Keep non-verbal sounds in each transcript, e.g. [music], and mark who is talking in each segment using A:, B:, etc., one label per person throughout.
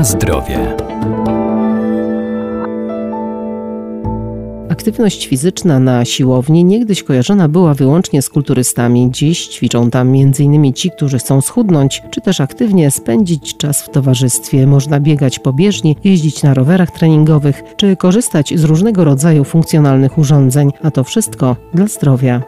A: Na zdrowie. Aktywność fizyczna na siłowni niegdyś kojarzona była wyłącznie z kulturystami. Dziś ćwiczą tam m.in. ci, którzy chcą schudnąć, czy też aktywnie spędzić czas w towarzystwie. Można biegać po bieżni, jeździć na rowerach treningowych, czy korzystać z różnego rodzaju funkcjonalnych urządzeń, a to wszystko dla zdrowia.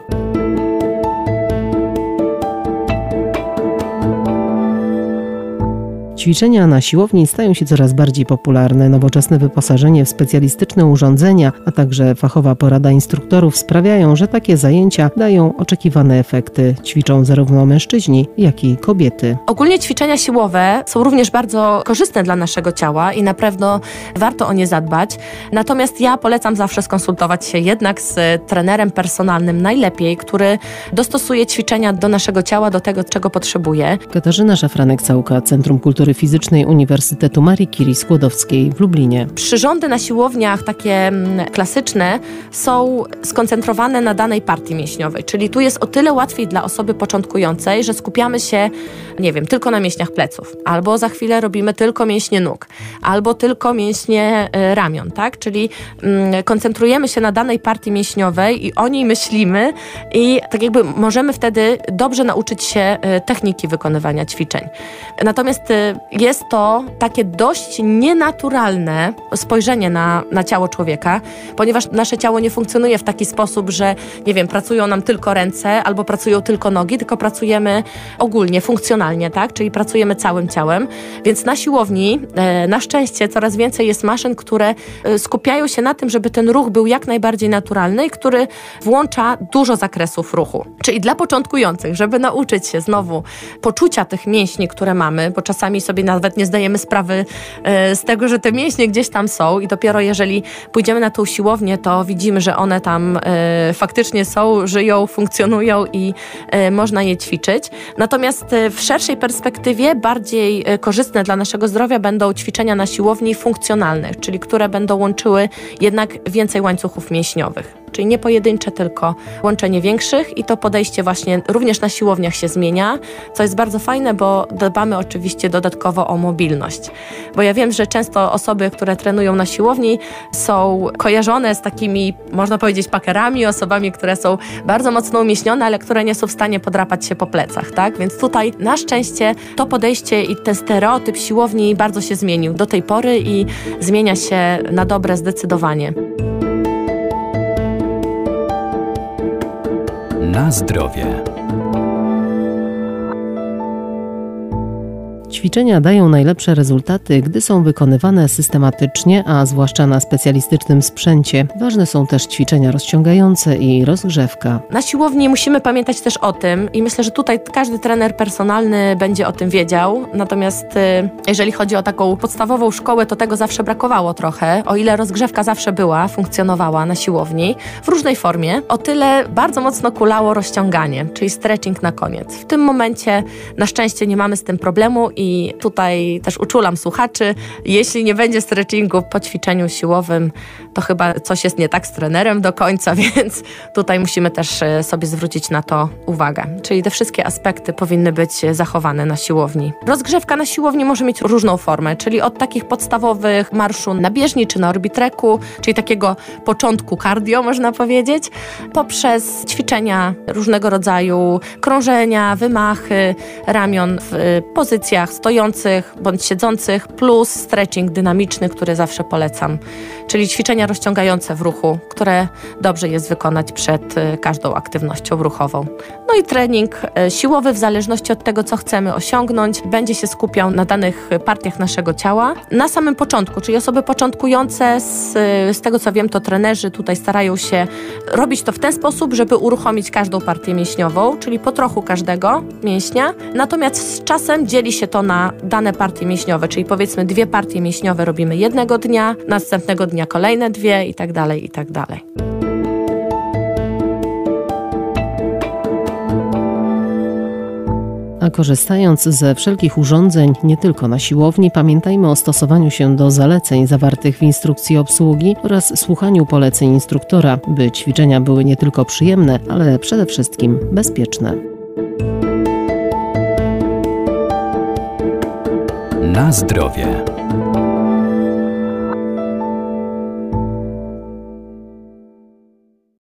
A: Ćwiczenia na siłowni stają się coraz bardziej popularne. Nowoczesne wyposażenie w specjalistyczne urządzenia, a także fachowa porada instruktorów sprawiają, że takie zajęcia dają oczekiwane efekty. Ćwiczą zarówno mężczyźni, jak i kobiety.
B: Ogólnie ćwiczenia siłowe są również bardzo korzystne dla naszego ciała i na pewno warto o nie zadbać. Natomiast ja polecam zawsze skonsultować się jednak z trenerem personalnym najlepiej, który dostosuje ćwiczenia do naszego ciała, do tego, czego potrzebuje.
A: Katarzyna Szafranek-Całka, Centrum Kultury Fizycznej Uniwersytetu Marii Curie Skłodowskiej w Lublinie.
B: Przyrządy na siłowniach, takie mm, klasyczne, są skoncentrowane na danej partii mięśniowej, czyli tu jest o tyle łatwiej dla osoby początkującej, że skupiamy się, nie wiem, tylko na mięśniach pleców, albo za chwilę robimy tylko mięśnie nóg, albo tylko mięśnie e, ramion, tak? Czyli mm, koncentrujemy się na danej partii mięśniowej i o niej myślimy i tak jakby możemy wtedy dobrze nauczyć się e, techniki wykonywania ćwiczeń. Natomiast e, jest to takie dość nienaturalne spojrzenie na, na ciało człowieka, ponieważ nasze ciało nie funkcjonuje w taki sposób, że nie wiem, pracują nam tylko ręce albo pracują tylko nogi, tylko pracujemy ogólnie, funkcjonalnie, tak? Czyli pracujemy całym ciałem. Więc na siłowni e, na szczęście coraz więcej jest maszyn, które e, skupiają się na tym, żeby ten ruch był jak najbardziej naturalny i który włącza dużo zakresów ruchu. Czyli dla początkujących, żeby nauczyć się znowu poczucia tych mięśni, które mamy, bo czasami sobie sobie nawet nie zdajemy sprawy e, z tego, że te mięśnie gdzieś tam są i dopiero jeżeli pójdziemy na tą siłownię, to widzimy, że one tam e, faktycznie są, żyją, funkcjonują i e, można je ćwiczyć. Natomiast w szerszej perspektywie bardziej korzystne dla naszego zdrowia będą ćwiczenia na siłowni funkcjonalne, czyli które będą łączyły jednak więcej łańcuchów mięśniowych czyli nie pojedyncze, tylko łączenie większych i to podejście właśnie również na siłowniach się zmienia, co jest bardzo fajne, bo dbamy oczywiście dodatkowo o mobilność. Bo ja wiem, że często osoby, które trenują na siłowni są kojarzone z takimi, można powiedzieć, pakerami, osobami, które są bardzo mocno umieśnione, ale które nie są w stanie podrapać się po plecach, tak? Więc tutaj na szczęście to podejście i ten stereotyp siłowni bardzo się zmienił do tej pory i zmienia się na dobre zdecydowanie.
A: Na zdrowie. Ćwiczenia dają najlepsze rezultaty, gdy są wykonywane systematycznie, a zwłaszcza na specjalistycznym sprzęcie. Ważne są też ćwiczenia rozciągające i rozgrzewka.
B: Na siłowni musimy pamiętać też o tym i myślę, że tutaj każdy trener personalny będzie o tym wiedział. Natomiast y, jeżeli chodzi o taką podstawową szkołę, to tego zawsze brakowało trochę. O ile rozgrzewka zawsze była, funkcjonowała na siłowni w różnej formie, o tyle bardzo mocno kulało rozciąganie, czyli stretching na koniec. W tym momencie na szczęście nie mamy z tym problemu i i tutaj też uczulam słuchaczy, jeśli nie będzie stretchingu po ćwiczeniu siłowym, to chyba coś jest nie tak z trenerem do końca, [laughs] więc tutaj musimy też e, sobie zwrócić na to uwagę. Czyli te wszystkie aspekty powinny być zachowane na siłowni. Rozgrzewka na siłowni może mieć różną formę, czyli od takich podstawowych marszu na bieżni czy na orbitreku, czyli takiego początku cardio można powiedzieć, poprzez ćwiczenia różnego rodzaju, krążenia, wymachy ramion w e, pozycjach stojących bądź siedzących, plus stretching dynamiczny, który zawsze polecam, czyli ćwiczenia rozciągające w ruchu, które dobrze jest wykonać przed y, każdą aktywnością ruchową. No i trening y, siłowy, w zależności od tego, co chcemy osiągnąć, będzie się skupiał na danych partiach naszego ciała. Na samym początku, czyli osoby początkujące, z, z tego co wiem, to trenerzy tutaj starają się robić to w ten sposób, żeby uruchomić każdą partię mięśniową, czyli po trochu każdego mięśnia. Natomiast z czasem dzieli się to na dane partie mięśniowe, czyli powiedzmy dwie partie mięśniowe robimy jednego dnia, następnego dnia kolejne dwie i tak dalej, i tak dalej.
A: A korzystając ze wszelkich urządzeń, nie tylko na siłowni, pamiętajmy o stosowaniu się do zaleceń zawartych w instrukcji obsługi oraz słuchaniu poleceń instruktora, by ćwiczenia były nie tylko przyjemne, ale przede wszystkim bezpieczne.
C: Na zdrowie.